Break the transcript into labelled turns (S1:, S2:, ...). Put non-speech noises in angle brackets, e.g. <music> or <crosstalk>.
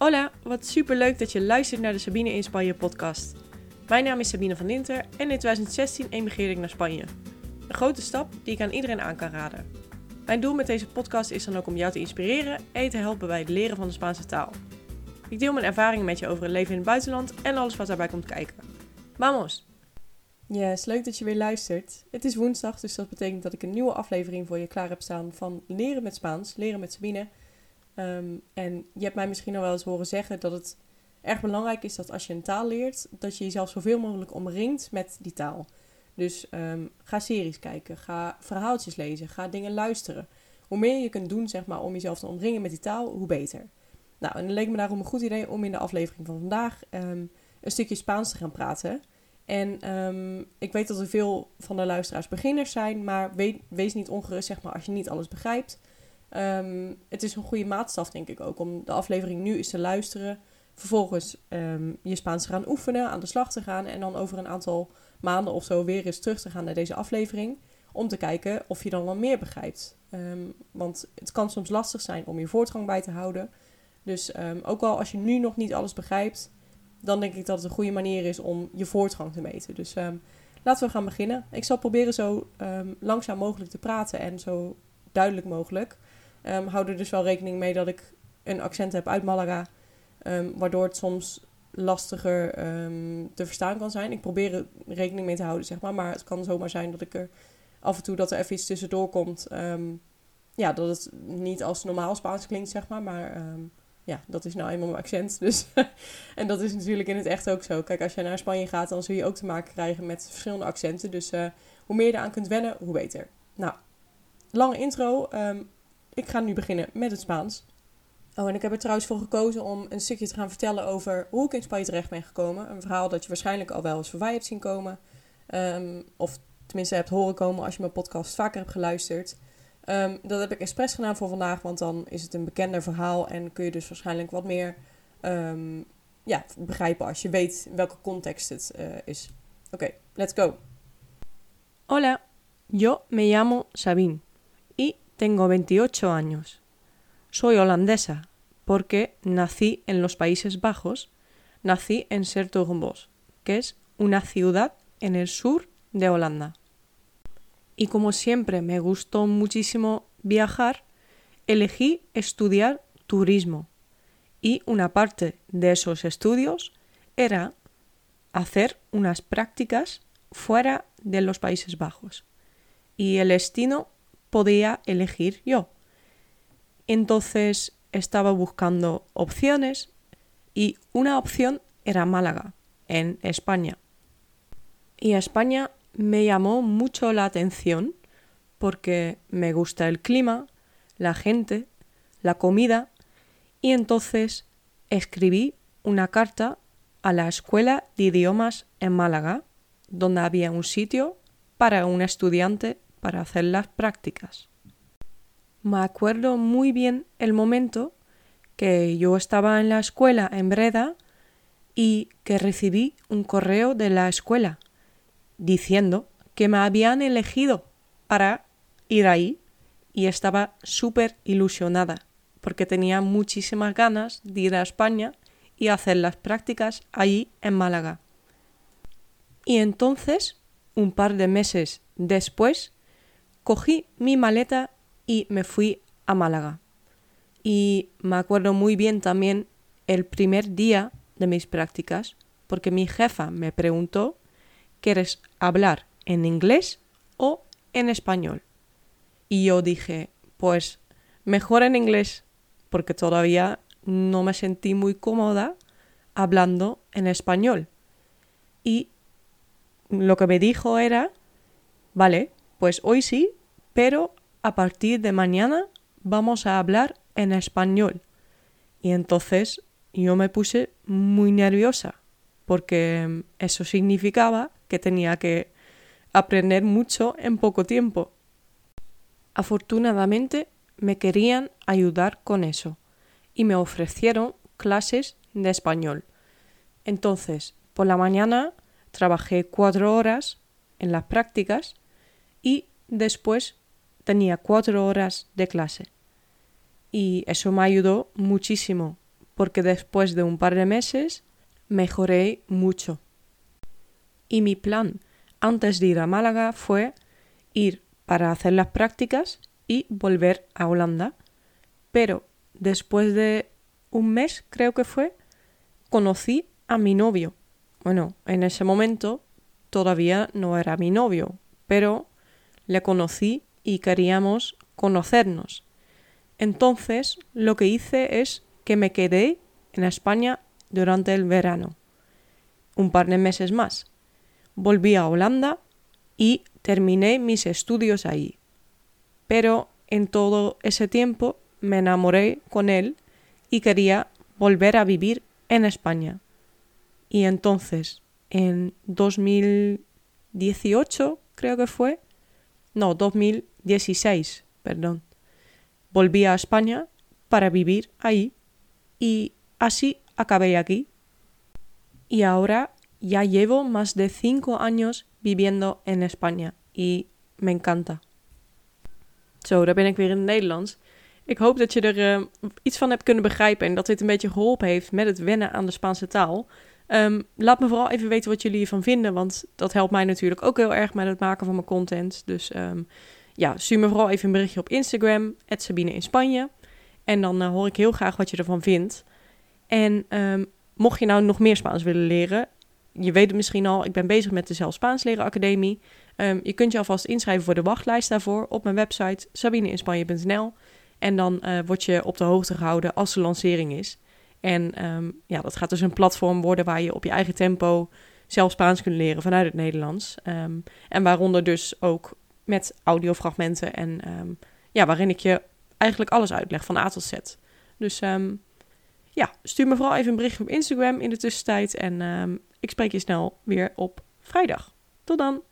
S1: Hola, wat super leuk dat je luistert naar de Sabine in Spanje podcast. Mijn naam is Sabine van Dinter en in 2016 emigreerde ik naar Spanje. Een grote stap die ik aan iedereen aan kan raden. Mijn doel met deze podcast is dan ook om jou te inspireren en te helpen bij het leren van de Spaanse taal. Ik deel mijn ervaringen met je over het leven in het buitenland en alles wat daarbij komt kijken. Vamos! Yes, leuk dat je weer luistert. Het is woensdag, dus dat betekent dat ik een nieuwe aflevering voor je klaar heb staan van Leren met Spaans, Leren met Sabine. Ehm, en je hebt mij misschien al wel eens horen zeggen dat het erg belangrijk is dat als je een taal leert, dat je jezelf zoveel mogelijk omringt met die taal. Dus ehm, ga series kijken, ga verhaaltjes lezen, ga dingen luisteren. Hoe meer je kunt doen zeg maar, om jezelf te omringen met die taal, hoe beter. Nou, en het leek me daarom een goed idee om in de aflevering van vandaag ehm, een stukje Spaans te gaan praten. En ik weet dat er veel van de luisteraars beginners zijn, maar wees niet ongerust zeg maar, als je niet alles begrijpt. Um, het is een goede maatstaf, denk ik ook, om de aflevering nu eens te luisteren. Vervolgens um, je Spaans te gaan oefenen, aan de slag te gaan. En dan over een aantal maanden of zo weer eens terug te gaan naar deze aflevering. Om te kijken of je dan wel meer begrijpt. Um, want het kan soms lastig zijn om je voortgang bij te houden. Dus ook al als je nu nog niet alles begrijpt, dan denk ik dat het een goede manier is om je voortgang te meten. Dus laten we gaan beginnen. Ik zal proberen zo langzaam mogelijk te praten en zo duidelijk mogelijk. Um, hou er dus wel rekening mee dat ik een accent heb uit Malaga, um, waardoor het soms lastiger um, te verstaan kan zijn. Ik probeer er rekening mee te houden, zeg maar, maar het kan zomaar zijn dat ik er af en toe dat er even iets tussendoor komt. ja, dat het niet als normaal Spaans klinkt, zeg maar, maar ja, dat is nou eenmaal mijn accent. Dus <laughs> en dat is natuurlijk in het echt ook zo. Kijk, als je naar Spanje gaat, dan zul je ook te maken krijgen met verschillende accenten. Dus uh, hoe meer je eraan kunt wennen, hoe beter. Nou, lange intro. Ik ga nu beginnen met het Spaans. Oh, en ik heb er trouwens voor gekozen om een stukje te gaan vertellen over hoe ik in Spanje terecht ben gekomen. Een verhaal dat je waarschijnlijk al wel eens voorbij hebt zien komen. Um, of tenminste hebt horen komen als je mijn podcast vaker hebt geluisterd. Um, dat heb ik expres gedaan voor vandaag, want dan is het een bekender verhaal en kun je dus waarschijnlijk wat meer um, ja, begrijpen als je weet welke context het uh, is. Oké, let's go. Hola, yo me llamo Sabine. Tengo 28 años. Soy holandesa porque nací en los Países Bajos, nací en Sertogenbos, que es una ciudad en el sur de Holanda. Y como siempre me gustó muchísimo viajar, elegí estudiar turismo. Y una parte de esos estudios era hacer unas prácticas fuera de los Países Bajos. Y el destino podía elegir yo. Entonces estaba buscando opciones y una opción era Málaga, en España. Y España me llamó mucho la atención porque me gusta el clima, la gente, la comida y entonces escribí una carta a la Escuela de Idiomas en Málaga, donde había un sitio para un estudiante para hacer las prácticas. Me acuerdo muy bien el momento que yo estaba en la escuela en Breda y que recibí un correo de la escuela diciendo que me habían elegido para ir ahí y estaba súper ilusionada porque tenía muchísimas ganas de ir a España y hacer las prácticas allí en Málaga. Y entonces, un par de meses después, cogí mi maleta y me fui a Málaga. Y me acuerdo muy bien también el primer día de mis prácticas, porque mi jefa me preguntó, ¿quieres hablar en inglés o en español? Y yo dije, pues mejor en inglés, porque todavía no me sentí muy cómoda hablando en español. Y lo que me dijo era, vale, pues hoy sí, pero a partir de mañana vamos a hablar en español. Y entonces yo me puse muy nerviosa porque eso significaba que tenía que aprender mucho en poco tiempo. Afortunadamente me querían ayudar con eso y me ofrecieron clases de español. Entonces, por la mañana trabajé cuatro horas en las prácticas y después tenía cuatro horas de clase. Y eso me ayudó muchísimo porque después de un par de meses mejoré mucho. Y mi plan antes de ir a Málaga fue ir para hacer las prácticas y volver a Holanda. Pero después de un mes, creo que fue, conocí a mi novio. Bueno, en ese momento todavía no era mi novio, pero le conocí y queríamos conocernos. Entonces, lo que hice es que me quedé en España durante el verano. Un par de meses más. Volví a Holanda y terminé mis estudios ahí. Pero en todo ese tiempo me enamoré con él y quería volver a vivir en España. Y entonces, en 2018, creo que fue, no, 2016, perdón, volví a España para vivir ahí y así acabé aquí. Y ahora ya llevo más de cinco años viviendo in Spanje y me encanta. Zo, daar ben ik weer in het Nederlands. Ik hoop dat je er uh, iets van hebt kunnen begrijpen en dat dit een beetje geholpen heeft met het wennen aan de Spaanse taal. Um, laat me vooral even weten wat jullie hiervan vinden, want dat helpt mij natuurlijk ook heel erg met het maken van mijn content. Dus um, ja, stuur me vooral even een berichtje op Instagram, Sabine in Spanje. En dan uh, hoor ik heel graag wat je ervan vindt. En um, mocht je nou nog meer Spaans willen leren, je weet het misschien al, ik ben bezig met de Zelf Spaans Leren Academie. Je kunt je alvast inschrijven voor de wachtlijst daarvoor op mijn website sabineinspanje.nl. En dan uh, word je op de hoogte gehouden als de lancering is. En um, ja, dat gaat dus een platform worden waar je op je eigen tempo zelf Spaans kunt leren vanuit het Nederlands. Um, en waaronder dus ook met audiofragmenten en ja, waarin ik je eigenlijk alles uitleg van A tot Z. Dus ja, stuur me vooral even een berichtje op Instagram in de tussentijd. En ik spreek je snel weer op vrijdag. Tot dan!